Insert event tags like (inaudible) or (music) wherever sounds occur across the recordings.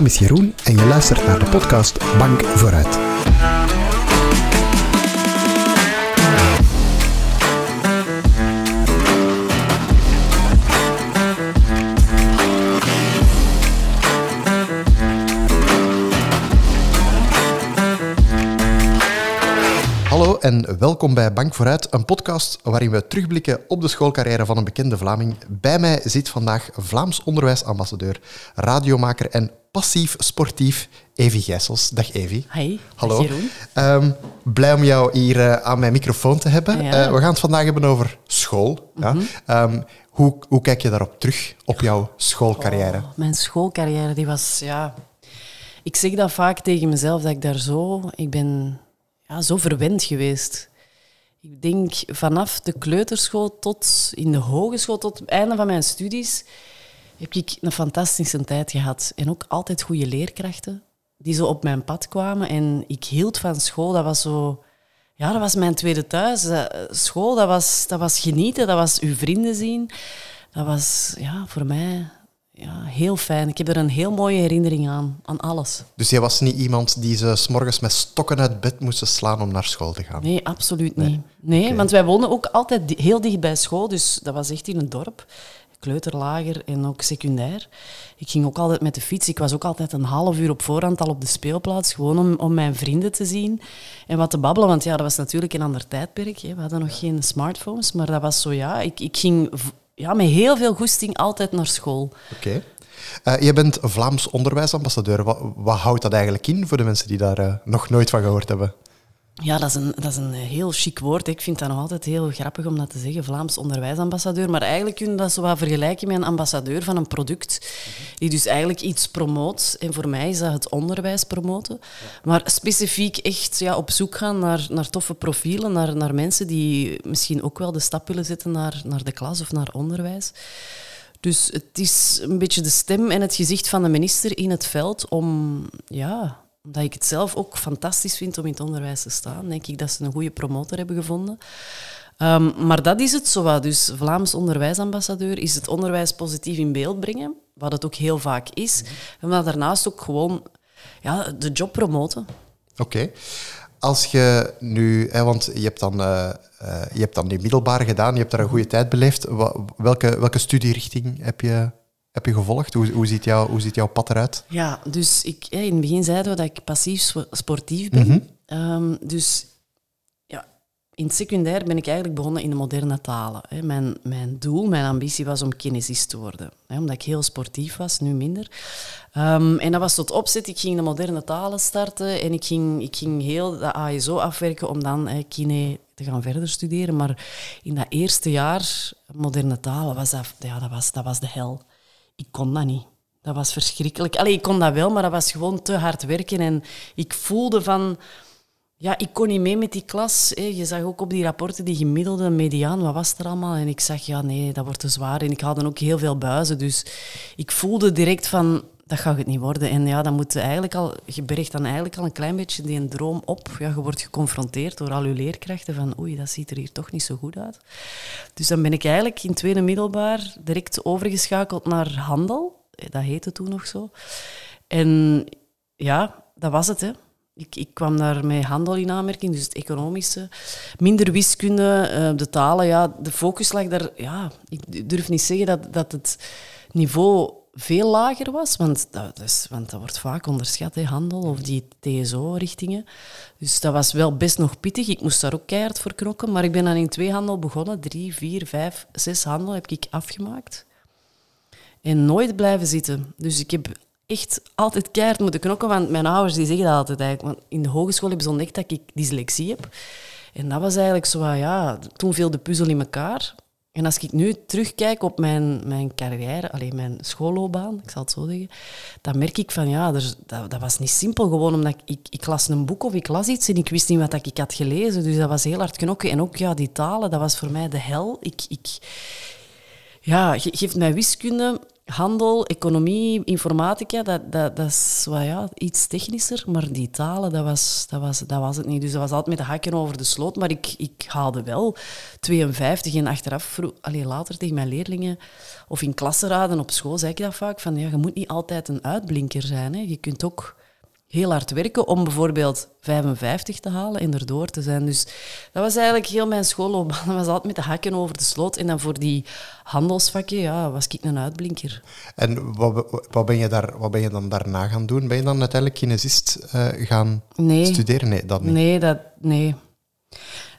naam is Jeroen en je luistert naar de podcast Bank Vooruit. En welkom bij Bank Vooruit, een podcast waarin we terugblikken op de schoolcarrière van een bekende Vlaming. Bij mij zit vandaag Vlaams onderwijsambassadeur, radiomaker en passief sportief Evi Gijsels. Dag Evi. Hi, Hallo. Ehm, blij om jou hier eh, aan mijn microfoon te hebben. Ja. Eh, we gaan het vandaag hebben over school. ja. Mhm. Ehm, hoe, hoe kijk je daarop terug, op jouw schoolcarrière? Oh, mijn schoolcarrière, die was, ja... Ik zeg dat vaak tegen mezelf, dat ik daar zo... Ik ben ja, zo verwend geweest. Ik denk vanaf de kleuterschool tot in de hogeschool, tot het einde van mijn studies, heb ik een fantastische tijd gehad. En ook altijd goede leerkrachten die zo op mijn pad kwamen. En ik hield van school, dat was zo... Ja, dat was mijn tweede thuis. Eh, School, dat was, dat was genieten, dat was uw vrienden zien. Dat was ja, voor mij ja, heel fijn. Ik heb er een heel mooie herinnering aan, aan alles. Dus jij was niet iemand die ze s'morgens met stokken uit bed moesten slaan om naar school te gaan? Nee, absoluut niet. Nee, want wij woonden ook altijd heel dicht bij school, dus dat was echt in een dorp. Kleuterlager en ook secundair. Ik ging ook altijd met de fiets. Ik was ook altijd een half uur op voorhand al op de speelplaats, gewoon om, om mijn vrienden te zien en wat te babbelen. Want ja, dat was natuurlijk een ander tijdperk. Hè. We hadden nog geen smartphones, maar dat was zo, ja. Ik, ik ging ja, met heel veel goesting altijd naar school. Oké. Eh, je bent Vlaams onderwijsambassadeur. Wat, wat houdt dat eigenlijk in voor de mensen die daar eh, nog nooit van gehoord hebben? Ja, dat is, een, dat is een heel chic woord. Ik vind dat nog altijd heel grappig om dat te zeggen, Vlaams onderwijsambassadeur. Maar eigenlijk kun je dat zo wat vergelijken met een ambassadeur van een product, die dus eigenlijk iets promoot. En voor mij is dat het onderwijs promoten. Maar specifiek echt ja, op zoek gaan naar, naar toffe profielen, naar, naar mensen die misschien ook wel de stap willen zetten naar, naar de klas of naar onderwijs. Dus het is een beetje de stem en het gezicht van de minister in het veld om, ja, omdat ik het zelf ook fantastisch vind om in het onderwijs te staan, denk ik dat ze een goede promotor hebben gevonden. Ehm, maar dat is het zo wat. Dus Vlaams onderwijsambassadeur is het onderwijs positief in beeld brengen, wat het ook heel vaak is. En maar daarnaast ook gewoon ja, de job promoten. Oké. Als je nu, hè, want je hebt, dan, eh, eh, je hebt dan die middelbare gedaan, je hebt daar een goede tijd beleefd. Welke, welke studierichting heb je, heb je gevolgd? Hoe, hoe, ziet jouw, hoe ziet jouw pad eruit? Ja, dus ik, in het begin zeiden we dat ik passief spo- sportief ben. Ehm, dus ja, in het secundair ben ik eigenlijk begonnen in de moderne talen. Hè. Mijn, mijn doel, mijn ambitie was om kinesist te worden. Hè, omdat ik heel sportief was, nu minder. Ehm, en dat was tot opzet. Ik ging de moderne talen starten en ik ging, ik ging heel de ASO afwerken om dan hè, kine te gaan verder studeren. Maar in dat eerste jaar moderne talen was dat, ja, dat, was, dat was de hel. Ik kon dat niet. Dat was verschrikkelijk. Allee, ik kon dat wel, maar dat was gewoon te hard werken. En ik voelde van... Ja, ik kon niet mee met die klas. Je zag ook op die rapporten die gemiddelde mediaan, wat was er allemaal? En ik zag, ja, nee, dat wordt te zwaar. En ik haalde ook heel veel buizen. Dus ik voelde direct van, dat gaat het niet worden. En ja, dan moet je eigenlijk al, je bergt dan eigenlijk al een klein beetje die droom op. Ja, je wordt geconfronteerd door al je leerkrachten van, oei, dat ziet er hier toch niet zo goed uit. Dus dan ben ik eigenlijk in tweede middelbaar direct overgeschakeld naar handel. Eh, Dat heette toen nog zo. En ja, dat was het, hè. Ik, ik kwam daar met handel in aanmerking, dus het economische. Minder wiskunde, eh, de talen, ja. De focus lag daar... Ja, ik durf niet zeggen dat, dat het niveau veel lager was, want dat, is, want dat wordt vaak onderschat, handel of die TSO-richtingen. Dus dat was wel best nog pittig. Ik moest daar ook keihard voor knokken, maar ik ben dan in twee handel begonnen. Drie, vier, vijf, zes handel heb ik afgemaakt. En nooit blijven zitten. Dus ik heb echt altijd keihard moeten knokken, want mijn ouders die zeggen dat altijd eigenlijk. Want in de hogeschool hebben ze ontdekt dat ik dyslexie heb. En dat was eigenlijk zo, ja, toen viel de puzzel in elkaar. En als ik nu terugkijk op mijn, mijn carrière, alleen mijn schoolloopbaan, ik zal het zo zeggen, dan merk ik van ja, er, dat, dat was niet simpel. Gewoon omdat ik, ik, las een boek of ik las iets en ik wist niet wat ik had gelezen. Dus dat was heel hard knokken. En ook ja, die talen, dat was voor mij de hel. Ik, ik, ja, ge- geeft mij wiskunde. Handel, economie, informatica, dat, dat, dat is wel, ja, iets technischer. Maar die talen, dat was, dat, was, dat was het niet. Dus dat was altijd met de hakken over de sloot. Maar ik, ik haalde wel 52 en achteraf, vroeg, later tegen mijn leerlingen of in klassenraden op school, zei ik dat vaak, van ja, je moet niet altijd een uitblinker zijn. Hè. Je kunt ook heel hard werken om bijvoorbeeld 55 te halen en erdoor te zijn. Dus dat was eigenlijk heel mijn schoolloopbaan. (laughs) Dat was altijd met de hakken over de sloot. En dan voor die handelsvakken ja, was ik een uitblinker. En wat, wat, ben je daar, wat ben je dan daarna gaan doen? Ben je dan uiteindelijk kinesist uh, gaan nee. studeren? Nee, dat niet. Nee, dat, nee.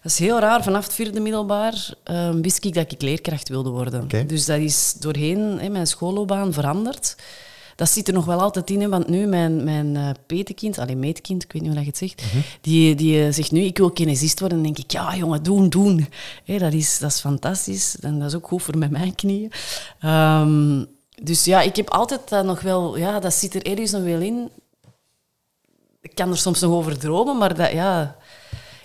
Dat is heel raar. Vanaf het vierde middelbaar uh, wist ik dat ik leerkracht wilde worden. Okay. Dus dat is doorheen hè, mijn schoolloopbaan veranderd dat zit er nog wel altijd in. Hè, want nu, mijn, mijn uh, petekind, alleen meetkind, ik weet niet hoe je het zegt, Mhm. die, die uh, zegt nu, ik wil kinesist worden. Dan denk ik, ja jongen, doen, doen. Hé, dat, is, dat is fantastisch. En dat is ook goed voor met mijn knieën. Um, dus ja, ik heb altijd dat nog wel... Ja, dat zit er ergens nog wel in. Ik kan er soms nog over dromen, maar dat, ja...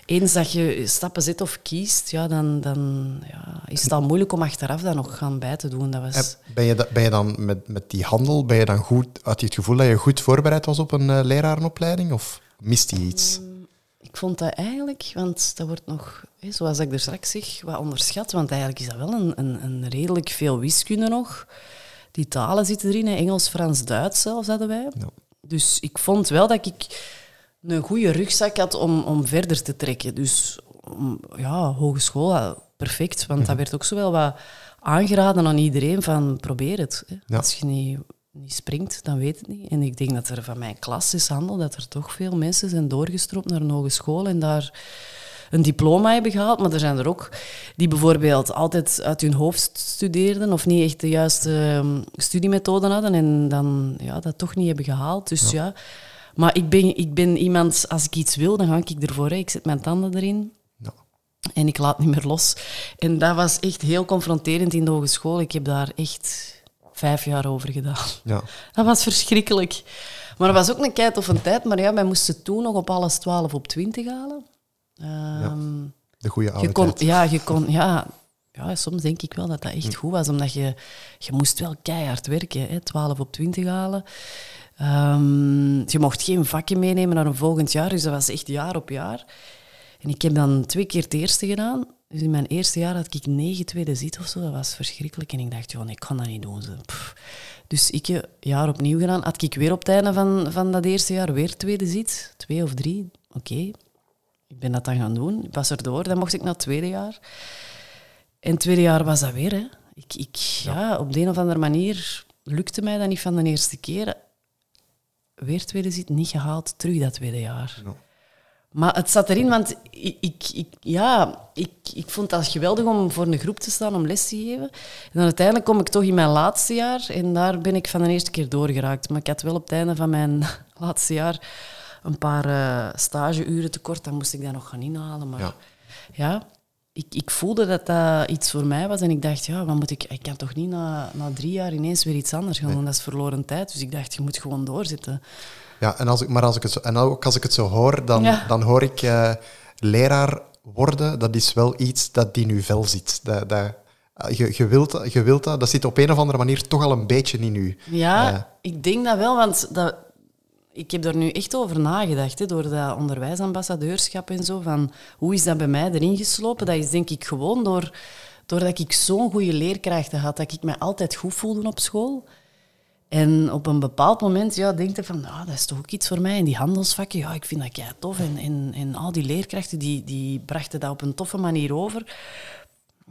Eens dat je stappen zet of kiest, ja, dan, dan ja, is het al moeilijk om achteraf dat nog gaan bij te doen. Dat was... Ben je, da, ben je dan met, met die handel, ben je dan goed, had je het gevoel dat je goed voorbereid was op een uh, lerarenopleiding? Of mist je iets? Um, ik vond dat eigenlijk, want dat wordt nog, zoals ik er straks zeg, wat onderschat. Want eigenlijk is dat wel een, een, een redelijk veel wiskunde nog. Die talen zitten erin, hè, Engels, Frans, Duits zelfs hadden wij. Ja. Dus ik vond wel dat ik een goede rugzak had om, om verder te trekken. Dus ja, hogeschool, perfect. Want dat werd ook zo wel wat aangeraden aan iedereen van probeer het. Hè. Ja. Als je niet, niet springt, dan weet het niet. En ik denk dat er van mijn klas is handel, dat er toch veel mensen zijn doorgestroomd naar een hogeschool en daar een diploma hebben gehaald. Maar er zijn er ook die bijvoorbeeld altijd uit hun hoofd studeerden of niet echt de juiste um, studiemethoden hadden en dan ja, dat toch niet hebben gehaald. Dus ja, ja maar ik ben, ik ben iemand, als ik iets wil, dan ga ik ervoor. Hè. Ik zet mijn tanden erin ja. en ik laat niet meer los. En dat was echt heel confronterend in de hogeschool. Ik heb daar echt vijf jaar over gedaan. Ja. Dat was verschrikkelijk. Maar dat was ook een keit of een tijd. Maar ja, wij moesten toen nog op alles 12 op 20 halen. Um, ja. De goede oude je kon, tijd. Ja, je kon... Ja, ja, soms denk ik wel dat dat echt goed was, omdat je, je moest wel keihard werken, hè, 12 op 20 halen. Um, je mocht geen vakken meenemen naar een volgend jaar, dus dat was echt jaar op jaar. En ik heb dan twee keer het eerste gedaan. Dus in mijn eerste jaar had ik negen tweede zit of zo. Dat was verschrikkelijk. En ik dacht, joh, ik kan dat niet doen. Dus ik een jaar opnieuw gedaan. Had ik weer op het einde van, van dat eerste jaar weer tweede zit. Twee of drie. Oké. Okay. Ik ben dat dan gaan doen. Ik was erdoor. Dan mocht ik naar het tweede jaar. En het tweede jaar was dat weer. Hè. Ik, ik, ja. ja, op de een of andere manier lukte mij dat niet van de eerste keer. Weer tweede zit, niet gehaald, terug dat tweede jaar. No. Maar het zat erin, want ik, ik, ik, ja, ik, ik vond het geweldig om voor een groep te staan, om les te geven. En dan uiteindelijk kom ik toch in mijn laatste jaar en daar ben ik van de eerste keer doorgeraakt. Maar ik had wel op het einde van mijn (laughs) laatste jaar een paar uh, stageuren tekort. Dan moest ik dat nog gaan inhalen. Maar Ja. ja, ik, ik voelde dat dat iets voor mij was. En ik dacht, ja, wat moet ik, ik kan toch niet na, na drie jaar ineens weer iets anders gaan doen. Dat is verloren tijd. Dus ik dacht, je moet gewoon doorzetten. Ja, en als ik, maar als ik het zo, en ook als ik het zo hoor, dan, Ja. dan hoor ik eh, leraar worden, dat is wel iets dat in uw vel zit. Dat, dat, je, je, wilt, je wilt dat, dat zit op een of andere manier toch al een beetje in u. Ja, Eh. ik denk dat wel, want dat, ik heb daar nu echt over nagedacht, hè, door dat onderwijsambassadeurschap en zo. Van, hoe is dat bij mij erin geslopen? Dat is denk ik gewoon door, doordat ik zo'n goede leerkrachten had, dat ik me altijd goed voelde op school. En op een bepaald moment ja, denk van, nou, dat is toch ook iets voor mij. En die handelsvakken, ja, ik vind dat kei tof. En, en, en al die leerkrachten, die, die brachten dat op een toffe manier over.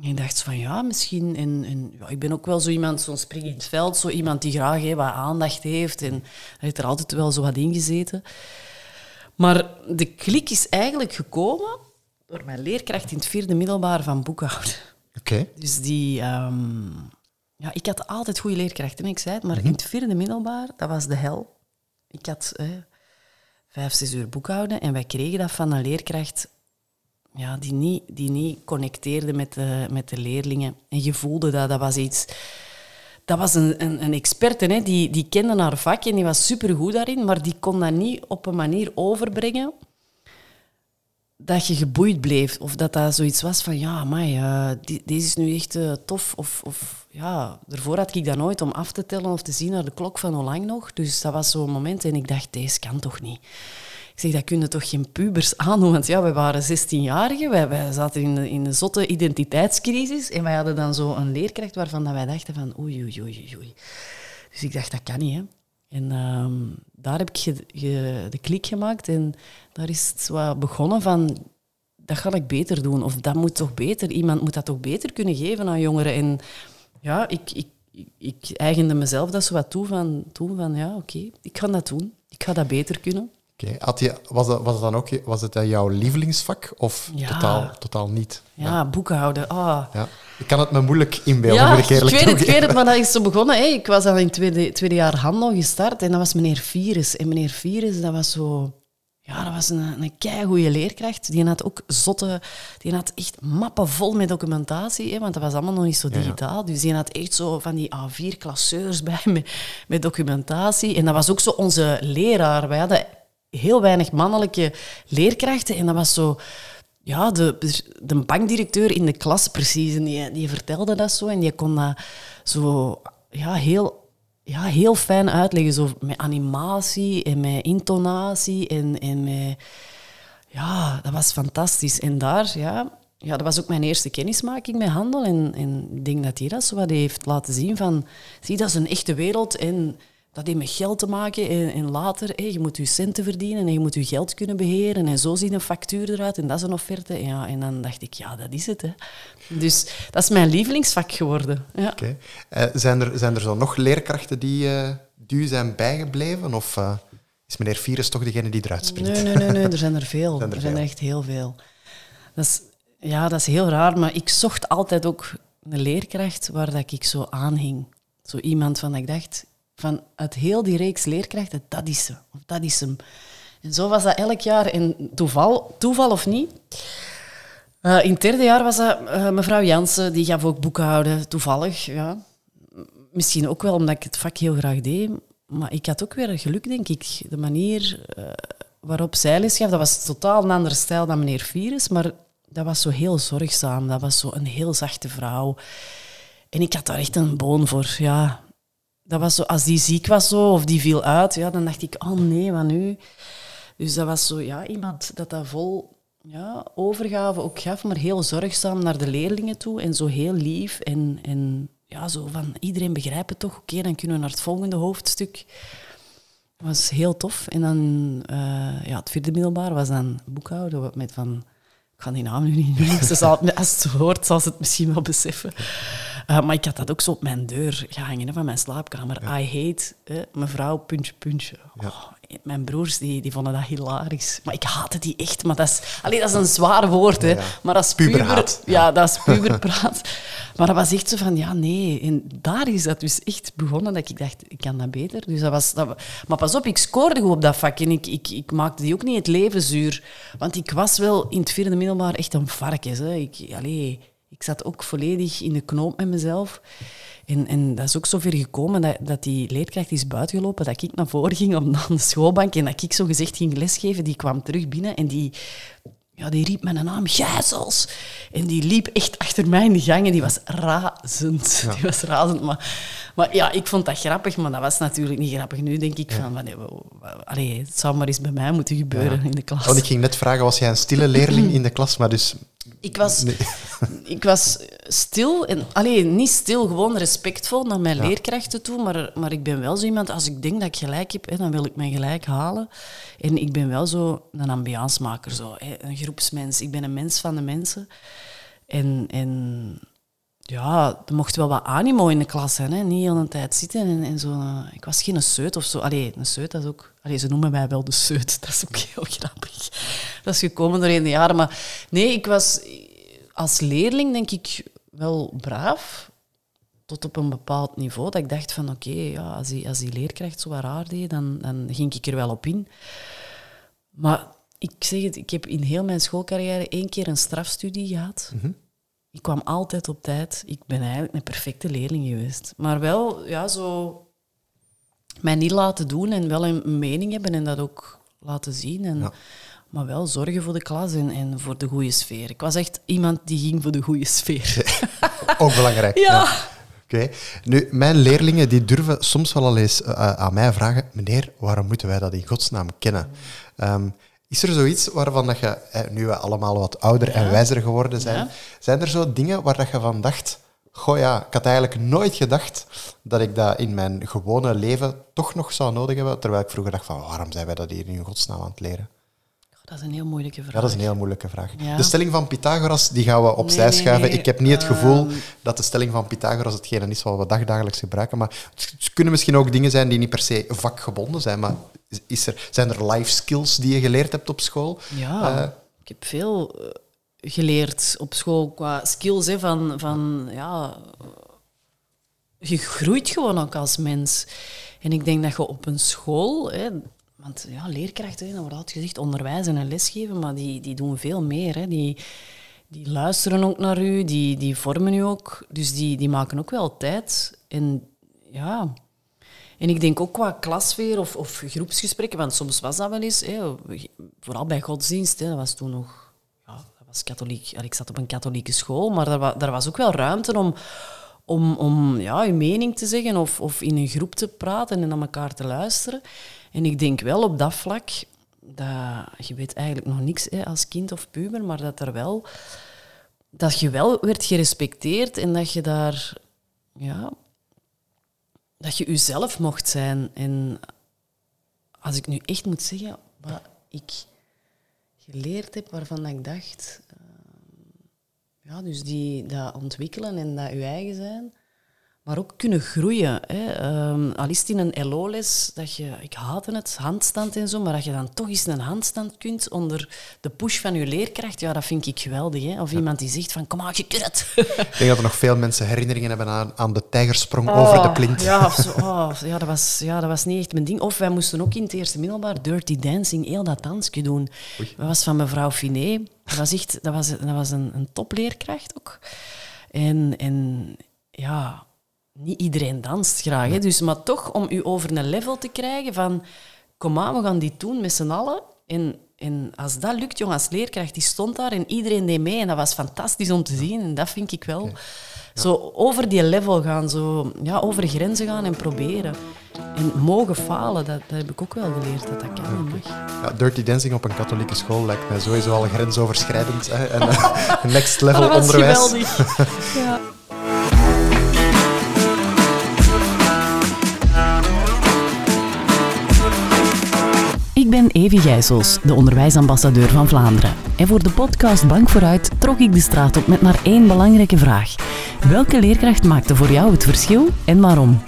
En ik dacht van, ja, misschien... En, en, ja, ik ben ook wel zo iemand, zo'n spring in het veld, zo iemand die graag hè, wat aandacht heeft. En heeft er altijd wel zo wat in gezeten. Maar de klik is eigenlijk gekomen door mijn leerkracht in het vierde middelbaar van boekhouden. Oké. Dus die... ehm, ja, ik had altijd goede leerkrachten, ik zei het, maar in het vierde middelbaar, dat was de hel. Ik had eh, vijf, zes uur boekhouden en wij kregen dat van een leerkracht ja, die, niet, die niet connecteerde met de, met de leerlingen. En je voelde dat, dat was iets... Dat was een, een, een experte, hè, die, die kende haar vak en die was supergoed daarin, maar die kon dat niet op een manier overbrengen dat je geboeid bleef. Of dat dat zoiets was van, ja, maar uh, deze is nu echt uh, tof. Of, of ja, daarvoor had ik dat nooit om af te tellen of te zien naar de klok van hoe lang nog. Dus dat was zo'n moment en ik dacht, deze kan toch niet. Ik zeg, dat kunnen toch geen pubers aandoen? Want ja, we waren 16-jarigen, wij, zaten in, in een zotte identiteitscrisis. En wij hadden dan zo een leerkracht waarvan dat wij dachten van, oei, oei, oei, oei. Dus ik dacht, dat kan niet, hè. En um, daar heb ik de klik gemaakt en daar is het zo begonnen van, dat ga ik beter doen. Of dat moet toch beter, iemand moet dat toch beter kunnen geven aan jongeren. En ja, ik, ik, ik eigende mezelf dat zo wat toe van, toe van ja, oké, ik ga dat doen. Ik ga dat beter kunnen. Oké, okay. was, dat, was, het dan ook was het jouw lievelingsvak of totaal, totaal niet? Ja, ja. boekhouden. Oh. Ja. Ik kan het me moeilijk inbeelden, ja, ik eerlijk ik weet het, ik weet het, maar dat is zo begonnen. Hè. Ik was al in het tweede, tweede jaar handel gestart en dat was meneer Virus. En meneer Virus, dat was zo... Ja, dat was een, een keigoede leerkracht. Die had ook zotte... Die had echt mappen vol met documentatie, hè, want dat was allemaal nog niet zo digitaal. Dus die had echt zo van die A4-klasseurs (laughs) bij met, met documentatie. En dat was ook zo onze leraar. Wij hadden heel weinig mannelijke leerkrachten en dat was zo ja, de, de bankdirecteur in de klas precies. En die, die vertelde dat zo en die kon dat zo ja, heel, ja, heel fijn uitleggen. Zo met animatie en met intonatie en, en. Ja, dat was fantastisch. En daar, ja, ja, dat was ook mijn eerste kennismaking met handel. En, en ik denk dat hij dat zo wat heeft laten zien van... Zie, dat is een echte wereld en dat heeft met geld te maken. En, en later, je moet je centen verdienen en je moet je geld kunnen beheren. En zo ziet een factuur eruit en dat is een offerte. En, ja, en dan dacht ik, ja, dat is het. Hè. Dus dat is mijn lievelingsvak geworden. Ja. Okay. Uh, zijn, er, zijn er zo nog leerkrachten die, uh, die u zijn bijgebleven? Of uh, is meneer Virus toch degene die eruit springt? Nee, nee, nee, nee er zijn er veel. (laughs) Zijn er, er zijn echt heel veel. Dat is, ja, dat is heel raar, maar ik zocht altijd ook een leerkracht waar dat ik zo aanhing. Zo iemand van dat ik dacht, van uit heel die reeks leerkrachten, dat is ze, of dat is hem. En zo was dat elk jaar. En toeval, toeval of niet, uh, in het derde jaar was dat uh, mevrouw Jansen, die gaf ook boekhouden, toevallig. Ja. Misschien ook wel omdat ik het vak heel graag deed. Maar ik had ook weer geluk, denk ik. De manier uh, waarop zij les gaf, dat was totaal een andere stijl dan meneer Virus. Maar dat was zo heel zorgzaam. Dat was zo een heel zachte vrouw. En ik had daar echt een boon voor. Ja, dat was zo, als die ziek was zo, of die viel uit, ja, dan dacht ik, oh nee, wat nu? Dus dat was zo, ja, iemand dat dat vol ja, overgave ook gaf, maar heel zorgzaam naar de leerlingen toe en zo heel lief en, en ja, zo van iedereen begrijpt het toch, oké, dan kunnen we naar het volgende hoofdstuk. Dat was heel tof. En dan, uh, ja, het vierde middelbaar was dan boekhouden met van, ik ga die naam nu niet noemen, (laughs) ze als het hoort, zal ze het misschien wel beseffen. Uh, maar ik had dat ook zo op mijn deur gehangen van mijn slaapkamer. I hate mevrouw puntje puntje. Oh, mijn broers die, die vonden dat hilarisch. Maar ik haatte die echt. Maar dat is, allee, dat is een zwaar woord. Hè. Maar dat is puber, ja, dat is (laughs) puberpraat. maar dat was echt zo van, ja, nee. En daar is dat dus echt begonnen dat ik dacht, ik kan dat beter. Dus dat was, dat, maar pas op, ik scoorde goed op dat vak. En ik, ik, ik maakte die ook niet het leven zuur. Want ik was wel in het vierde middelbaar echt een varkens. Hè. Ik, allee, ik zat ook volledig in de knoop met mezelf. En, en dat is ook zover gekomen dat, dat die leerkracht is buitengelopen, dat ik naar voren ging op de (laughs) schoolbank en dat ik zo gezegd ging lesgeven. Die kwam terug binnen en die, ja, die riep mijn naam, Gijzels. En die liep echt achter mij in de gang en die was razend. Die was razend, maar... Maar ja, ik vond dat grappig, maar dat was natuurlijk niet grappig. Nu denk ik van, allee, het zou maar eens bij mij moeten gebeuren in de klas. Want ik ging net vragen, was jij een stille leerling (clears throat) in de klas? Maar dus ik was, (laughs) ik was stil, en, alleen niet stil, gewoon respectvol naar mijn leerkrachten toe, maar, maar ik ben wel zo iemand, als ik denk dat ik gelijk heb, hè, dan wil ik mijn gelijk halen. En ik ben wel zo een ambiancemaker, zo, hè, een groepsmens. Ik ben een mens van de mensen. En, en ja, er mocht wel wat animo in de klas zijn, hè. niet heel een tijd zitten en, en zo. Ik was geen seut of zo. Allee, een seut, dat is ook... Allee, ze noemen mij wel de seut, (laughs) dat is ook heel grappig. Dat is gekomen doorheen de jaren. Maar nee, ik was als leerling, denk ik, wel braaf. Tot op een bepaald niveau. Dat ik dacht van, oké, ja, als, die, als die leerkracht zo raar deed, dan, dan ging ik er wel op in. Maar ik zeg het, ik heb in heel mijn schoolcarrière één keer een strafstudie gehad. Mhm. Ik kwam altijd op tijd. Ik ben eigenlijk een perfecte leerling geweest. Maar wel, ja, zo mij niet laten doen en wel een mening hebben en dat ook laten zien. En maar wel zorgen voor de klas en, en voor de goede sfeer. Ik was echt iemand die ging voor de goede sfeer. (laughs) Ook belangrijk. Ja. Oké. Nu, mijn leerlingen die durven soms wel al eens eh, aan mij vragen: meneer, waarom moeten wij dat in godsnaam kennen? Ehm, is er zoiets waarvan dat je, eh, nu we allemaal wat ouder en wijzer geworden zijn, Ja. zijn er zo dingen waar dat je van dacht: goh ja, ik had eigenlijk nooit gedacht dat ik dat in mijn gewone leven toch nog zou nodig hebben, terwijl ik vroeger dacht van waarom zijn wij dat hier in godsnaam aan het leren? Dat is een heel moeilijke vraag. Ja, dat is een heel moeilijke vraag. Ja. De stelling van Pythagoras die gaan we opzij Nee, schuiven. nee. Ik heb niet het gevoel Ehm. dat de stelling van Pythagoras hetgene is wat we dagdagelijks gebruiken. Maar het kunnen misschien ook dingen zijn die niet per se vakgebonden zijn. Maar is er, zijn er life skills die je geleerd hebt op school? Ja, Eh. ik heb veel eh, geleerd op school qua skills. Hè, van, van, ja, je groeit gewoon ook als mens. En ik denk dat je op een school... Hè, want ja, leerkrachten, dat wordt altijd gezegd, onderwijzen en lesgeven, maar die, die doen veel meer. Hè. Die, die luisteren ook naar u, die, die vormen u ook. Dus die, die maken ook wel tijd. En ja... En ik denk ook qua klasfeer of, of groepsgesprekken, want soms was dat wel eens, hè, vooral bij godsdienst, hè, dat was toen nog, ja, dat was katholiek, ik zat op een katholieke school, maar daar, daar was ook wel ruimte om, om, om ja, je mening te zeggen of, of in een groep te praten en naar elkaar te luisteren. En ik denk wel op dat vlak, dat, je weet eigenlijk nog niks hè, als kind of puber, maar dat er wel, dat je wel werd gerespecteerd en dat je daar, ja, dat je jezelf mocht zijn. En als ik nu echt moet zeggen wat ik geleerd heb waarvan ik dacht, ehm, ja, dus die, dat ontwikkelen en dat je eigen zijn, maar ook kunnen groeien. Hè. Ehm, al is het in een LO-les, dat je, ik haatte het, handstand en zo, maar dat je dan toch eens een handstand kunt onder de push van je leerkracht, ja, dat vind ik geweldig. Hè. Of iemand die zegt van, kom aan, je kunt het. Ik denk dat er nog veel mensen herinneringen hebben aan, aan de tijgersprong over de plint. Oh, Ja, (laughs) zo, oh, ja, dat was, ja, dat was niet echt mijn ding. Of wij moesten ook in het eerste middelbaar Dirty Dancing, heel dat dansje doen. Dat was van mevrouw Finet. Dat was echt dat was, dat was een, een topleerkracht ook. En, en ja, niet iedereen danst graag. Hè. Dus, maar toch om u over een level te krijgen van... Kom aan, we gaan dit doen met z'n allen. En, en als dat lukt, jongen, als leerkracht, die stond daar en iedereen deed mee. En dat was fantastisch om te zien. En dat vind ik wel... Zo over die level gaan, zo, ja, over grenzen gaan en proberen. En mogen falen, dat, dat heb ik ook wel geleerd, dat dat kan en mag. Ja, Dirty Dancing op een katholieke school lijkt mij sowieso al grensoverschrijdend. Hè, en (laughs) next level onderwijs. geweldig. (laughs) ja. Evi Gijsels, de onderwijsambassadeur van Vlaanderen. En voor de podcast Bank vooruit trok ik de straat op met maar één belangrijke vraag. Welke leerkracht maakte voor jou het verschil en waarom?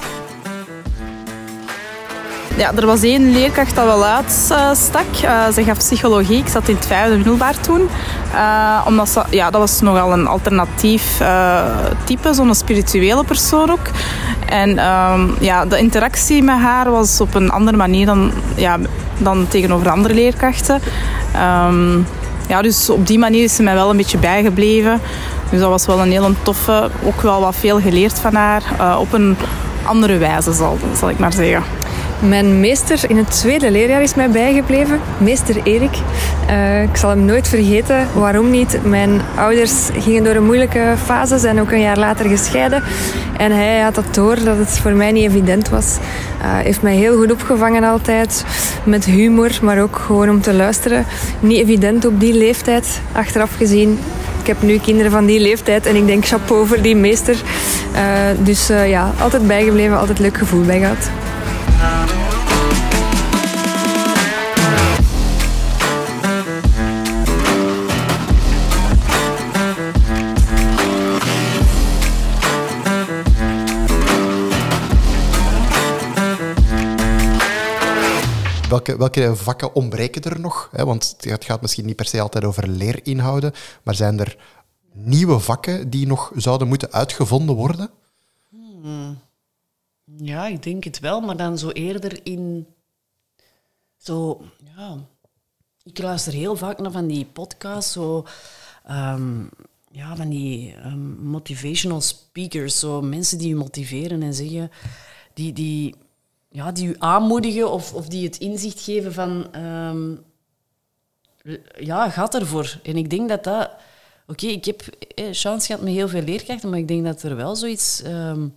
Ja, er was één leerkracht dat wel uitstak. Uh, ze gaf psychologie. Ik zat in het vijfde middelbaar toen. Uh, omdat ze, ja, dat was nogal een alternatief uh, type, zo'n spirituele persoon ook. En um, ja, de interactie met haar was op een andere manier dan, ja, dan tegenover andere leerkrachten. Um, ja, dus op die manier is ze mij wel een beetje bijgebleven. Dus dat was wel een heel toffe, ook wel wat veel geleerd van haar. Op een andere wijze, zal, zal ik maar zeggen. Mijn meester in het tweede leerjaar is mij bijgebleven, meester Erik. Uh, ik zal hem nooit vergeten. Waarom niet? Mijn ouders gingen door een moeilijke fase, zijn ook een jaar later gescheiden. En hij had dat door dat het voor mij niet evident was. Uh, heeft mij heel goed opgevangen altijd, met humor, maar ook gewoon om te luisteren. Niet evident op die leeftijd, achteraf gezien. Ik heb nu kinderen van die leeftijd en ik denk chapeau voor die meester. Uh, dus ja, altijd bijgebleven, altijd leuk gevoel bij gehad. Welke, welke vakken ontbreken er nog? Want het gaat misschien niet per se altijd over leerinhouden, maar zijn er nieuwe vakken die nog zouden moeten uitgevonden worden? Hmm. Ja, ik denk het wel, maar dan zo eerder in. Zo, ja. Ik luister heel vaak naar van die podcasts, zo. Um, ja, van die um, motivational speakers, zo mensen die je motiveren en zeggen. Die, die, ja, die u aanmoedigen of, of die het inzicht geven van... Um, ja, gaat ervoor. En ik denk dat dat... Oké, ik heb eh, chance gehad met heel veel leerkrachten, maar ik denk dat er wel zoiets ehm,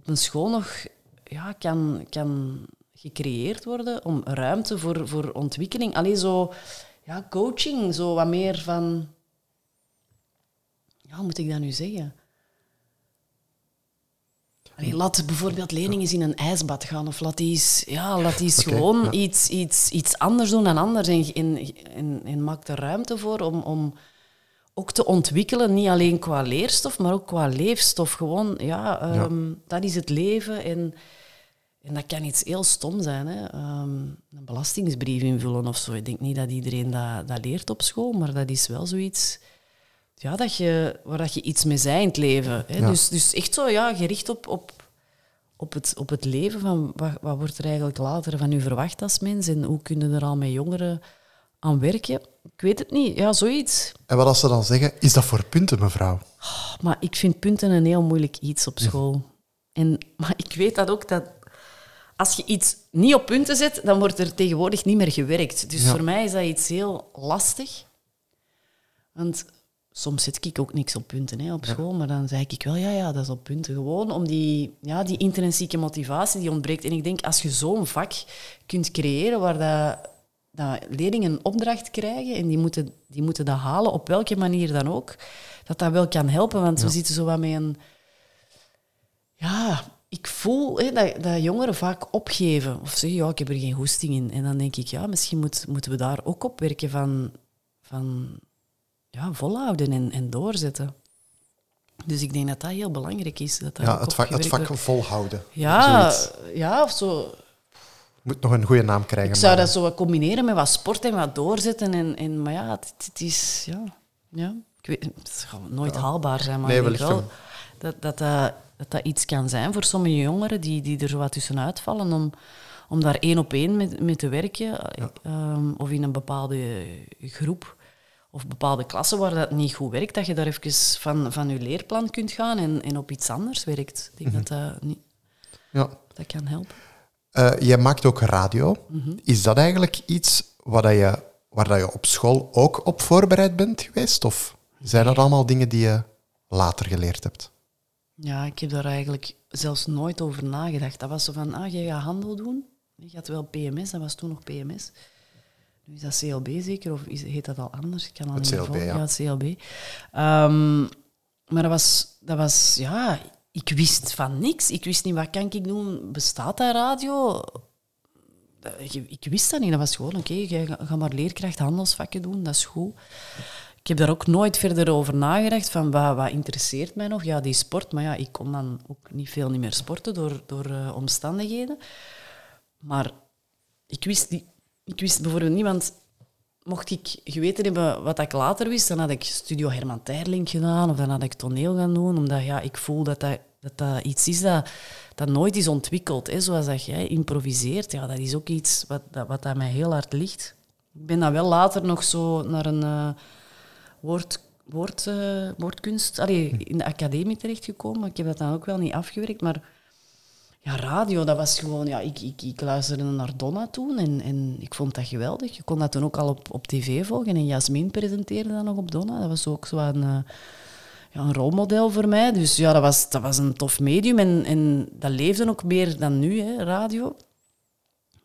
op een school nog ja, kan, kan gecreëerd worden om ruimte voor, voor ontwikkeling. Alleen zo, ja, coaching, zo wat meer van... Ja, hoe moet ik dat nu zeggen? Allee, laat bijvoorbeeld leerlingen eens in een ijsbad gaan. Of laat die eens, ja, laat die gewoon ja. iets, iets, iets anders doen dan anders. En, en, en, en maak er ruimte voor om, om ook te ontwikkelen. Niet alleen qua leerstof, maar ook qua leefstof. Gewoon, ja, ehm, dat is het leven. En, en dat kan iets heel stom zijn. Hè. Ehm, een belastingsbrief invullen of zo. Ik denk niet dat iedereen dat, dat leert op school, maar dat is wel zoiets ja, dat je, waar dat je iets mee zei in het leven. Hè. Ja. Dus, dus echt zo ja, gericht op, op, op, het, op het leven. Van wat, wat wordt er eigenlijk later van u verwacht als mens? En hoe kunnen er al met jongeren aan werken? Ik weet het niet. Ja, zoiets. En wat als ze dan zeggen, is dat voor punten, mevrouw? Maar ik vind punten een heel moeilijk iets op school. En, maar ik weet dat ook dat als je iets niet op punten zet, dan wordt er tegenwoordig niet meer gewerkt. Dus Ja. voor mij is dat iets heel lastig. Want soms zet ik ook niks op punten hè, op school, maar dan zeg ik wel, ja, ja, dat is op punten. Gewoon om die, ja, die intrinsieke motivatie die ontbreekt. En ik denk, als je zo'n vak kunt creëren waar dat, dat leerlingen een opdracht krijgen en die moeten, die moeten dat halen, op welke manier dan ook, dat dat wel kan helpen. Want we zitten zo wat met een... Ja, ik voel hè, dat, dat jongeren vaak opgeven. Of zeggen, ja, ik heb er geen goesting in. En dan denk ik, ja, misschien moet, moeten we daar ook op werken van... van ja, volhouden en, en doorzetten. Dus ik denk dat dat heel belangrijk is. Dat dat Ja, het vak, het vak volhouden. Ja, Zoiets. ja, of zo. Moet nog een goede naam krijgen. Ik zou maar- dat zo combineren met wat sport en wat doorzetten. En, en, maar ja, het, het is... Ja, ja, ik weet, het zal nooit haalbaar zijn, maar Nee, ik wel dat dat, dat, dat dat iets kan zijn voor sommige jongeren die, die er zo wat tussenuit vallen om, om daar één op één mee, mee te werken. Ehm, of in een bepaalde groep of bepaalde klassen waar dat niet goed werkt, dat je daar even van, van je leerplan kunt gaan en, en op iets anders werkt. Ik denk dat dat, niet, Ja. dat kan helpen. Eh, jij maakt ook radio. Mhm. Is dat eigenlijk iets waar, dat je, waar dat je op school ook op voorbereid bent geweest? Of zijn dat allemaal dingen die je later geleerd hebt? Ja, ik heb daar eigenlijk zelfs nooit over nagedacht. Dat was zo van, ah, jij gaat handel doen. Je gaat wel PMS, dat was toen nog PMS. Nu is dat CLB zeker, of is, heet dat al anders? Ik kan al Het niet CLB, ja. CLB. Ehm, maar dat was, dat was, ja, ik wist van niks. Ik wist niet, wat kan ik doen? Bestaat dat radio? Je- Ik wist dat niet. Dat was gewoon, oké, jij ga, maar leerkracht handelsvakken doen, dat is goed. Ik heb daar ook nooit verder over nagedacht van wat, wat interesseert mij nog. Ja, die sport, maar ja, ik kon dan ook niet veel niet meer sporten door, door eh, omstandigheden. Maar ik wist, niet, ik wist bijvoorbeeld niet, want mocht ik geweten hebben wat ik later wist, dan had ik Studio Herman Terling gedaan of dan had ik toneel gaan doen, omdat ja, ik voel dat dat, dat, iets is dat, dat nooit is ontwikkeld. Hè. Zoals dat jij improviseert, ja, dat is ook iets wat, dat, wat aan mij heel hard ligt. Ik ben dan wel later nog zo naar een eh, woord, woord, eh, woordkunst, allee, in de academie terechtgekomen. Ik heb dat dan ook wel niet afgewerkt, maar ja, radio, dat was gewoon... Ja, ik, ik, ik luisterde naar Donna toen en, en ik vond dat geweldig. Je kon dat toen ook al op, op tv volgen en Jasmin presenteerde dat nog op Donna. Dat was ook zo een, eh, ja, een rolmodel voor mij. Dus ja, dat was, dat was een tof medium en, en dat leefde ook meer dan nu, hè, radio.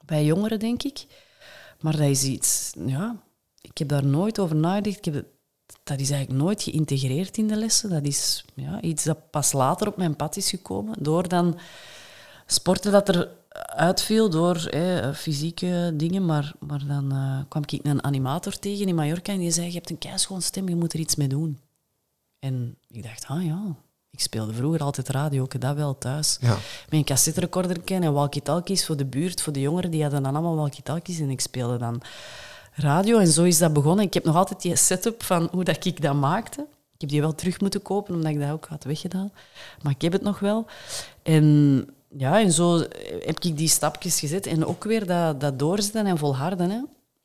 Bij jongeren, denk ik. Maar dat is iets... Ja, ik heb daar nooit over nagedacht. Ik heb dat is eigenlijk nooit geïntegreerd in de lessen. Dat is ja, iets dat pas later op mijn pad is gekomen. Door dan sporten dat er uitviel door hè, fysieke dingen. Maar, maar dan eh, kwam ik een animator tegen in Mallorca en die zei, je hebt een keischoon stem, je moet er iets mee doen. En ik dacht, ah ja, ik speelde vroeger altijd radio, ook dat wel thuis. Ja. Met een cassetterecorder en walkie-talkies voor de buurt, voor de jongeren, die hadden dan allemaal walkie-talkies en ik speelde dan radio. En zo is dat begonnen. Ik heb nog altijd die setup van hoe dat ik dat maakte. Ik heb die wel terug moeten kopen, omdat ik dat ook had weggedaan. Maar ik heb het nog wel. En ja, en zo heb ik die stapjes gezet. En ook weer dat, dat doorzetten en volharden. Hè.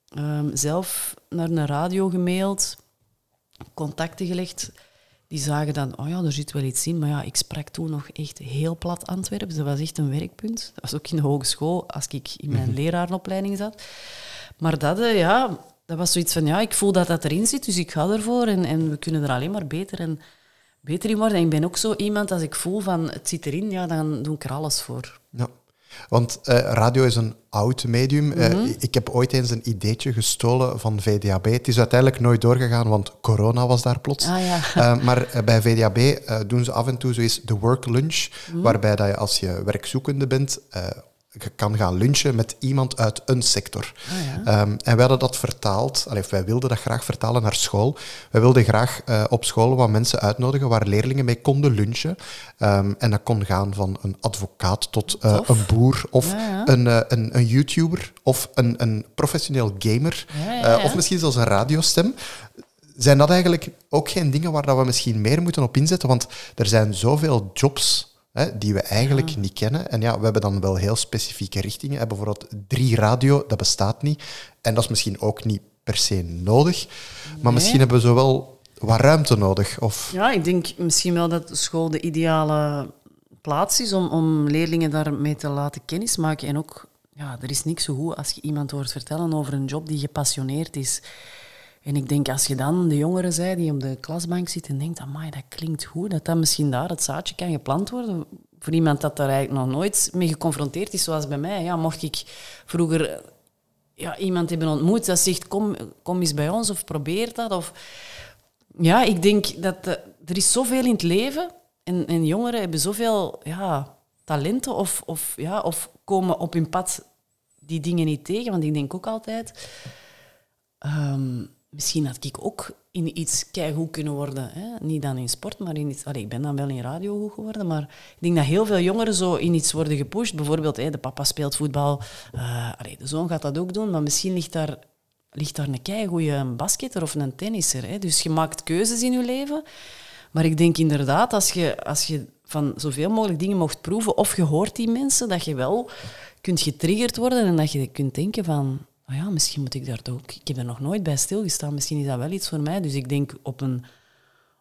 Ehm, zelf naar een radio gemaild, contacten gelegd. Die zagen dan, oh ja, er zit wel iets in. Maar ja, ik sprak toen nog echt heel plat Antwerpen. Dat was echt een werkpunt. Dat was ook in de hogeschool, als ik in mijn lerarenopleiding zat. Maar dat, eh, ja, dat was zoiets van, ja, ik voel dat dat erin zit, dus ik ga ervoor en, en we kunnen er alleen maar beter en beter in worden. En ik ben ook zo iemand, als ik voel van het zit erin, ja, dan doe ik er alles voor. Ja. Want eh, radio is een oud medium. Eh, Mhm. ik heb ooit eens een ideetje gestolen van VDAB. Het is uiteindelijk nooit doorgegaan, want corona was daar plots. Ah ja. Eh, maar bij VDAB doen ze af en toe zoiets de work lunch, Mhm. waarbij dat je als je werkzoekende bent, kan gaan lunchen met iemand uit een sector. Ah Ehm, en wij hadden dat vertaald, allee, of wij wilden dat graag vertalen naar school. Wij wilden graag eh, op school wat mensen uitnodigen waar leerlingen mee konden lunchen. Ehm, en dat kon gaan van een advocaat tot eh, een boer of Ja, ja. Een, eh, een, een YouTuber of een, een professioneel gamer. Of misschien zelfs een radiostem. Zijn dat eigenlijk ook geen dingen waar dat we misschien meer moeten op inzetten? Want er zijn zoveel jobs hè, die we eigenlijk niet kennen. En ja, we hebben dan wel heel specifieke richtingen. Hè, Bijvoorbeeld drie radio, dat bestaat niet. En dat is misschien ook niet per se nodig. Maar Nee. misschien hebben we zo wel wat ruimte nodig. Of, Ja, ik denk misschien wel dat de school de ideale plaats is om, om leerlingen daarmee te laten kennismaken. En ook, ja, er is niks zo goed als je iemand hoort vertellen over een job die gepassioneerd is. En ik denk, als je dan de jongeren zei die op de klasbank zitten en denkt, amai, dat klinkt goed, dat dan misschien daar het zaadje kan geplant worden. Voor iemand dat daar eigenlijk nog nooit mee geconfronteerd is, zoals bij mij. Ja, mocht ik vroeger ja, iemand hebben ontmoet dat zegt, kom, kom eens bij ons of probeer dat. Of, ja, ik denk dat eh, er is zoveel in het leven en, en jongeren hebben zoveel ja, talenten of, of, ja, of komen op hun pad die dingen niet tegen. Want ik denk ook altijd, ehm, misschien had ik ook in iets keigoed kunnen worden. Hè? Niet dan in sport, maar in iets... Allee, ik ben dan wel in radio goed geworden, maar ik denk dat heel veel jongeren zo in iets worden gepusht. Bijvoorbeeld, hè, de papa speelt voetbal, eh, allee, de zoon gaat dat ook doen, maar misschien ligt daar, ligt daar een keigoeie basketter of een tennisser. Hè? Dus je maakt keuzes in je leven. Maar ik denk inderdaad, als je, als je van zoveel mogelijk dingen mocht proeven, of je hoort die mensen, dat je wel kunt getriggerd worden en dat je kunt denken van, oh ja, misschien moet ik daar toch ook... Ik heb er nog nooit bij stilgestaan, misschien is dat wel iets voor mij. Dus ik denk op een,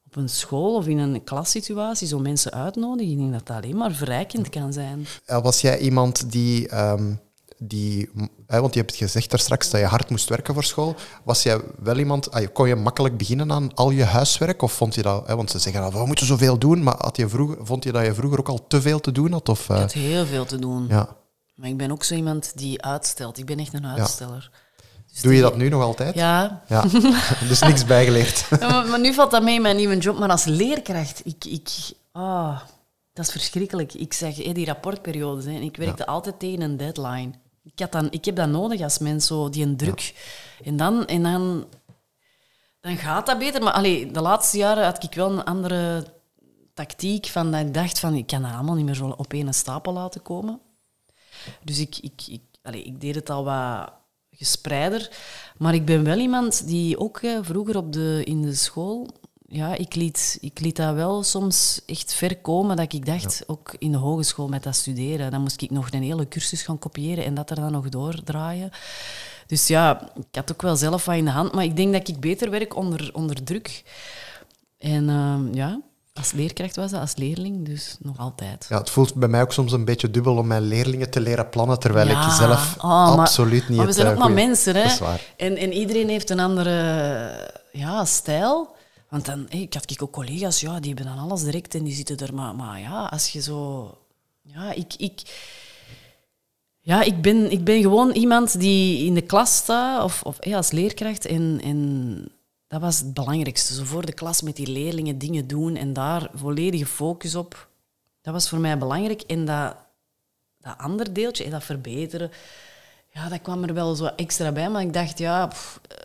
op een school of in een klassituatie zo mensen uitnodigen, ik denk dat dat alleen maar verrijkend kan zijn. Eh, Was jij iemand die, ehm, die want je hebt gezegd daar straks dat je hard moest werken voor school. Was jij wel iemand, ah, kon je makkelijk beginnen aan al je huiswerk? Of vond je dat, want ze zeggen al, we moeten zoveel doen, maar had je vroeger, vond je dat je vroeger ook al te veel te doen had? Of, Ik eh, had heel veel te doen. ja. Maar ik ben ook zo iemand die uitstelt. Ik ben echt een uitsteller. Dus Doe je dat nu nog altijd? Ja, Ja. (laughs) dus niks bijgeleerd. Ja, maar, maar nu valt dat mee in mijn nieuwe job. Maar als leerkracht, ik... ik ah, dat is verschrikkelijk. Ik zeg, hé, die rapportperiodes, hè, en ik werkte altijd tegen een deadline. Ik, had dan, ik heb dat nodig als mens, zo, die een druk. En, dan, en dan, dan gaat dat beter. Maar allee, de laatste jaren had ik wel een andere tactiek. Van dat ik dacht, van, ik kan dat allemaal niet meer zo op één stapel laten komen. Dus ik, ik, ik, allee, ik deed het al wat gespreider. Maar ik ben wel iemand die ook vroeger op de, in de school... Ja, ik liet, ik liet dat wel soms echt ver komen. Dat ik dacht, ook in de hogeschool met dat studeren, dan moest ik nog een hele cursus gaan kopiëren en dat er dan nog doordraaien. Dus ja, ik had ook wel zelf wat in de hand. Maar ik denk dat ik beter werk onder, onder druk. En ehm, ja, als leerkracht was dat, als leerling, dus nog altijd. Ja, het voelt bij mij ook soms een beetje dubbel om mijn leerlingen te leren plannen, terwijl Ja, ik zelf oh, maar- absoluut niet Maar we zijn eh, ook maar mensen, hè? En, en iedereen heeft een andere ja, stijl. Want dan, ik had ook collega's, ja, die hebben dan alles direct en die zitten er. Maar, maar ja, als je zo... Ja, ik... ik ja, ik ben, ik ben gewoon iemand die in de klas staat, of, of als leerkracht. En, en dat was het belangrijkste. Zo voor de klas met die leerlingen dingen doen en daar volledige focus op. Dat was voor mij belangrijk. En dat, dat andere deeltje, hé, dat verbeteren, ja, dat kwam er wel zo extra bij. Maar ik dacht, ja, eh,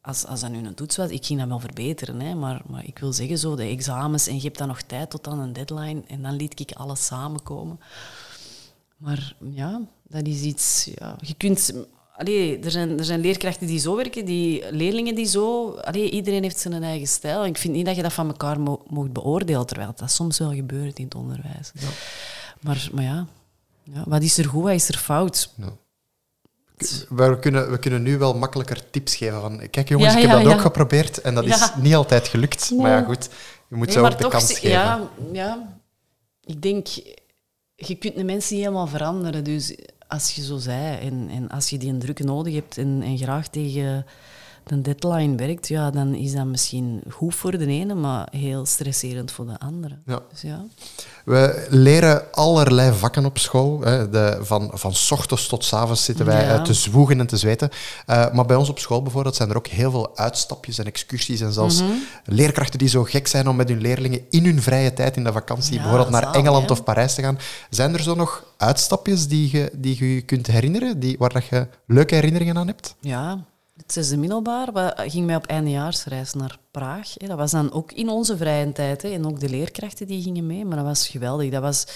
als, als dat nu een toets was, ik ging dat wel verbeteren. Hè, maar, maar ik wil zeggen, zo, de examens, en je hebt dan nog tijd tot aan een deadline. En dan liet ik alles samenkomen. Maar ja, dat is iets... Ja, je kunt... Allee, er, zijn, er zijn leerkrachten die zo werken, die leerlingen die zo... Allee, iedereen heeft zijn eigen stijl. Ik vind niet dat je dat van elkaar mo mocht beoordelen, terwijl dat soms wel gebeurt in het onderwijs. Maar, maar ja, ja, wat is er goed, wat is er fout? We kunnen, we kunnen nu wel makkelijker tips geven. Van, kijk jongens, Ja, ik heb dat ook geprobeerd en dat is niet altijd gelukt. Maar ja, goed, je moet Nee, ze ook de toch kans geven. Ja, ja, ik denk, je kunt de mensen niet helemaal veranderen. Dus als je zo zei, en, en als je die druk nodig hebt en, en graag tegen de deadline werkt, ja, dan is dat misschien goed voor de ene, maar heel stresserend voor de andere. Ja. Dus ja. We leren allerlei vakken op school. Hè. De, van, van s ochtends tot s avonds zitten wij Ja. eh, te zwoegen en te zweten. Eh, maar bij ons op school bijvoorbeeld zijn er ook heel veel uitstapjes en excursies. En zelfs Mhm. leerkrachten die zo gek zijn om met hun leerlingen in hun vrije tijd in de vakantie Ja, bijvoorbeeld naar Engeland hè. of Parijs te gaan. Zijn er zo nog uitstapjes die je, die je kunt herinneren, die, waar dat je leuke herinneringen aan hebt? Ja, het zesde middelbaar ging mij op eindejaarsreis naar Praag. Dat was dan ook in onze vrije tijd. En ook de leerkrachten die gingen mee. Maar dat was geweldig. Dat, was,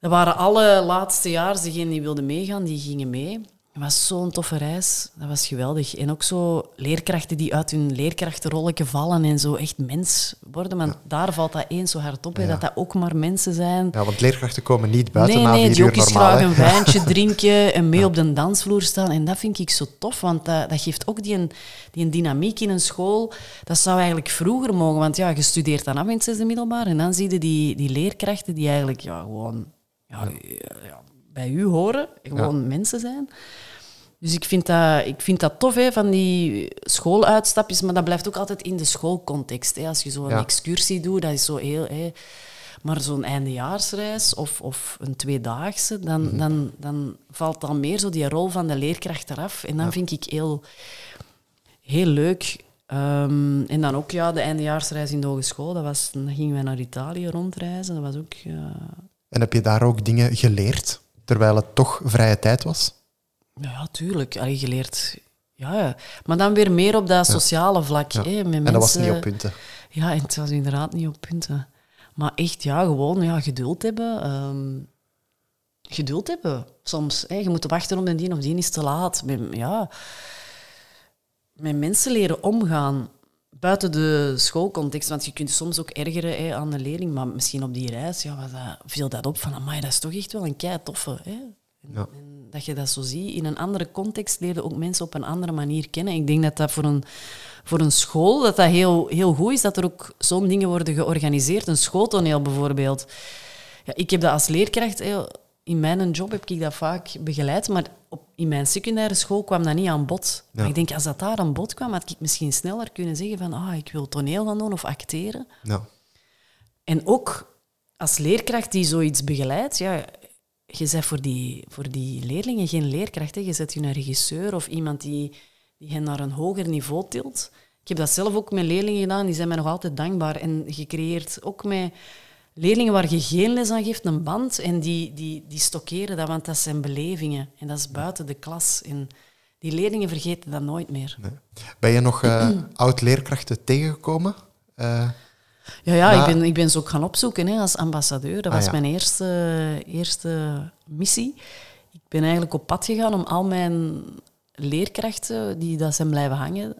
dat waren alle laatste jaar, degenen die wilden meegaan, die gingen mee. Het was zo'n toffe reis. Dat was geweldig. En ook zo leerkrachten die uit hun leerkrachtenrolletje vallen en zo echt mens worden. Want daar valt dat eens zo hard op, dat dat ook maar mensen zijn. Ja, want leerkrachten komen niet buiten nee, na nee, vier die uur normaal. graag hè. een wijntje (laughs) drinken en mee op de dansvloer staan. En dat vind ik zo tof, want dat, dat geeft ook die, een- die een dynamiek in een school. Dat zou eigenlijk vroeger mogen, want ja, je studeert dan af in het zesde middelbaar en dan zie je die, die leerkrachten die eigenlijk ja, gewoon ja, ja, bij u horen, gewoon mensen zijn. Dus ik vind dat, ik vind dat tof, hè, van die schooluitstapjes, maar dat blijft ook altijd in de schoolcontext. Hè. Als je zo'n Ja. excursie doet, dat is zo heel... Hè, maar zo'n eindejaarsreis of, of een tweedaagse, dan, Mhm. dan, dan valt dan meer zo die rol van de leerkracht eraf. En dan vind ik heel, heel leuk. Ehm, en dan ook ja, de eindejaarsreis in de hogeschool. Dat was, dan gingen wij naar Italië rondreizen. Dat was ook... ja, En heb je daar ook dingen geleerd, terwijl het toch vrije tijd was? Ja, tuurlijk. Allee, geleerd. Ja, ja. maar dan weer meer op dat sociale vlak. Ja. Hè, met En dat was niet op punten. Ja, en het was inderdaad niet op punten. Maar echt, ja, gewoon ja, geduld hebben. ehm, geduld hebben soms. Hè. Je moet wachten op de die of die is te laat. Met, ja, met mensen leren omgaan. Buiten de schoolcontext, want je kunt soms ook ergeren hè, aan de leerling, maar misschien op die reis ja, was dat, viel dat op van, amai, dat is toch echt wel een kei toffe. Hè? En, Ja. en dat je dat zo ziet. In een andere context leer je ook mensen op een andere manier kennen. Ik denk dat dat voor een, voor een school dat dat heel, heel goed is, dat er ook zo'n dingen worden georganiseerd. Een schooltoneel bijvoorbeeld. Ja, ik heb dat als leerkracht... hè, in mijn job heb ik dat vaak begeleid, maar op, in mijn secundaire school kwam dat niet aan bod. Ja. Maar ik denk, als dat daar aan bod kwam, had ik misschien sneller kunnen zeggen van ah, ik wil toneel gaan doen of acteren. Ja. En ook als leerkracht die zoiets begeleidt, ja, je bent voor die, voor die leerlingen geen leerkracht. Hè. Je zet je een regisseur of iemand die, die hen naar een hoger niveau tilt. Ik heb dat zelf ook met leerlingen gedaan, die zijn mij nog altijd dankbaar. En je creëert ook met leerlingen waar je geen les aan geeft een band en die, die, die stockeren dat, want dat zijn belevingen. En dat is buiten de klas. En die leerlingen vergeten dat nooit meer. Ben je nog eh, (clears throat) oud-leerkrachten tegengekomen? Eh, Ja, ja ik, ben, ik ben ze ook gaan opzoeken hè, als ambassadeur. Dat Ah, was ja. mijn eerste, eerste missie. Ik ben eigenlijk op pad gegaan om al mijn leerkrachten die dat zijn blijven hangen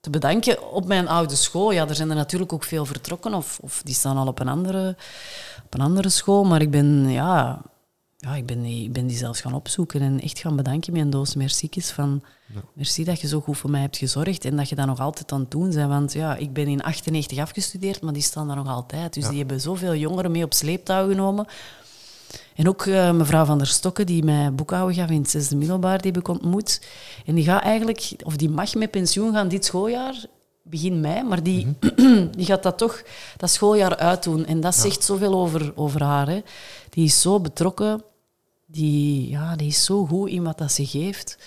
te bedanken op mijn oude school. Ja, er zijn er natuurlijk ook veel vertrokken of, of die staan al op een, andere, op een andere school. Maar ik ben, ja, ja, ik, ben die, ik ben die zelfs gaan opzoeken en echt gaan bedanken met een doos merciekjes van merci dat je zo goed voor mij hebt gezorgd en dat je dat nog altijd aan het doen bent. Want ja, ik ben in 98 afgestudeerd, maar die staan daar nog altijd. Dus die hebben zoveel jongeren mee op sleeptouw genomen. En ook eh, mevrouw Van der Stokken, die mij boekhouden gaf in het zesde middelbaar, die heb ik ontmoet. En die gaat eigenlijk, of die mag met pensioen gaan dit schooljaar, begin mei, maar die, (clears throat) die gaat dat toch dat schooljaar uitdoen. En dat zegt zoveel over, over haar. Hè. Die is zo betrokken, die, ja, die is zo goed in wat dat ze geeft.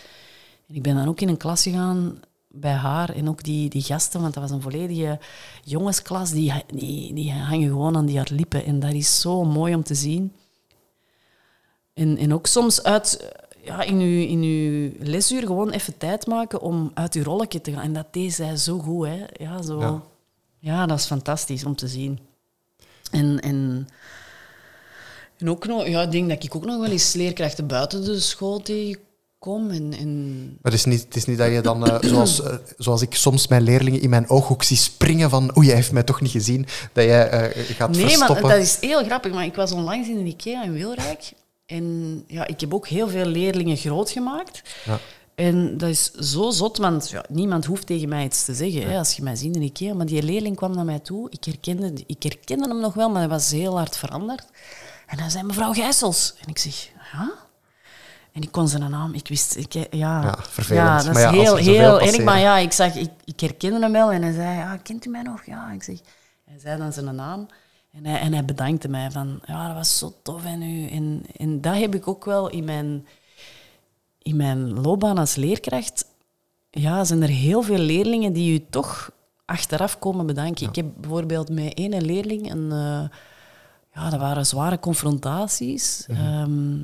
En ik ben dan ook in een klas gegaan bij haar en ook die, die gasten, want dat was een volledige jongensklas, die, die, die hangen gewoon aan die haar lippen. En dat is zo mooi om te zien. En, en ook soms uit, ja, in, uw, in uw lesuur gewoon even tijd maken om uit uw rolletje te gaan. En dat deed zij zo goed. Hè. Ja, zo. Ja. Ja. dat is fantastisch om te zien. En, en, en ook nog, ja, ik denk dat ik ook nog wel eens leerkrachten buiten de school tegenkom. En, en maar het is, niet, het is niet dat je dan, eh, (clears throat) zoals, eh, zoals ik soms mijn leerlingen in mijn ooghoek zie springen van oei, hij heeft mij toch niet gezien, dat jij eh, gaat Nee, maar verstoppen. dat is heel grappig. Maar ik was onlangs in de IKEA in Wilrijk. En ja, ik heb ook heel veel leerlingen groot gemaakt. Ja. En dat is zo zot, want ja, niemand hoeft tegen mij iets te zeggen hè, als je mij ziet in IKEA. Maar die leerling kwam naar mij toe. Ik herkende, ik herkende hem nog wel, maar hij was heel hard veranderd. En hij zei, mevrouw Gijsels. En ik zeg, ja? En ik kon zijn naam, ik wist, ik, ja. Ja, vervelend. Ja, dat is ja, heel, heel erg. Maar ja, ik zag, ik, ik herkende hem wel en hij zei, ja, kent u mij nog? Ja, ik zeg, hij zei dan zijn naam. En hij, en hij bedankte mij van, ja, dat was zo tof en u. En, en dat heb ik ook wel in mijn, in mijn loopbaan als leerkracht. Ja, zijn er heel veel leerlingen die u toch achteraf komen bedanken. Ik heb bijvoorbeeld met ene leerling een... eh, ja, dat waren zware confrontaties. Ehm,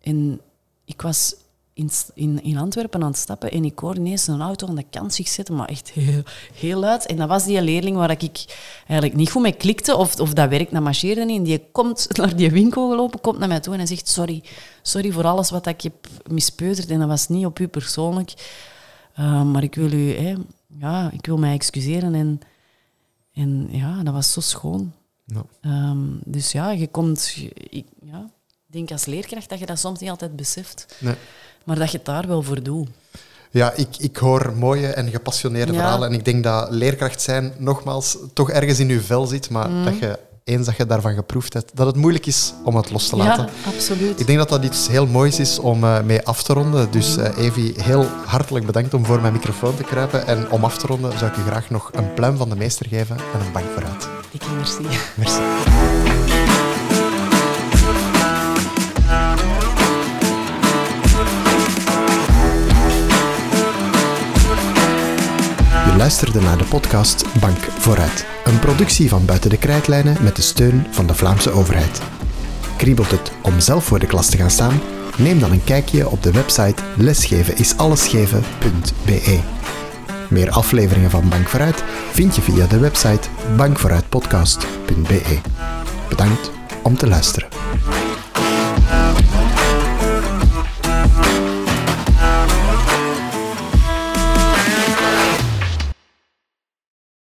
en ik was in, in, in Antwerpen aan het stappen en ik hoorde ineens een auto aan de kant zich zetten, maar echt heel, heel luid. En dat was die leerling waar ik eigenlijk niet goed mee klikte of, of dat werk naar marcheerde niet. En die komt (laughs) naar die winkel gelopen, komt naar mij toe en hij zegt sorry. Sorry voor alles wat ik heb mispeuterd en dat was niet op u persoonlijk. Uh, maar ik wil u, hè, ja, ik wil mij excuseren en, en ja, dat was zo schoon. Um, dus ja, je komt... Ik ja, denk als leerkracht dat je dat soms niet altijd beseft. Nee. Maar dat je het daar wel voor doet. Ja, ik, ik hoor mooie en gepassioneerde Ja. verhalen. En ik denk dat leerkracht zijn, nogmaals, toch ergens in je vel zit. Maar Mm. dat je, eens dat je daarvan geproefd hebt, dat het moeilijk is om het los te laten. Ja, absoluut. Ik denk dat dat iets heel moois is om eh, mee af te ronden. Dus eh Evi, heel hartelijk bedankt om voor mijn microfoon te kruipen. En om af te ronden zou ik u graag nog een pluim van de meester geven en een bank vooruit. Dikke merci. Merci. Luisterde naar de podcast Bank Vooruit. Een productie van Buiten de Krijtlijnen met de steun van de Vlaamse overheid. Kriebelt het om zelf voor de klas te gaan staan? Neem dan een kijkje op de website lesgevenisallesgeven.be. Meer afleveringen van Bank Vooruit vind je via de website bankvooruitpodcast.be. Bedankt om te luisteren.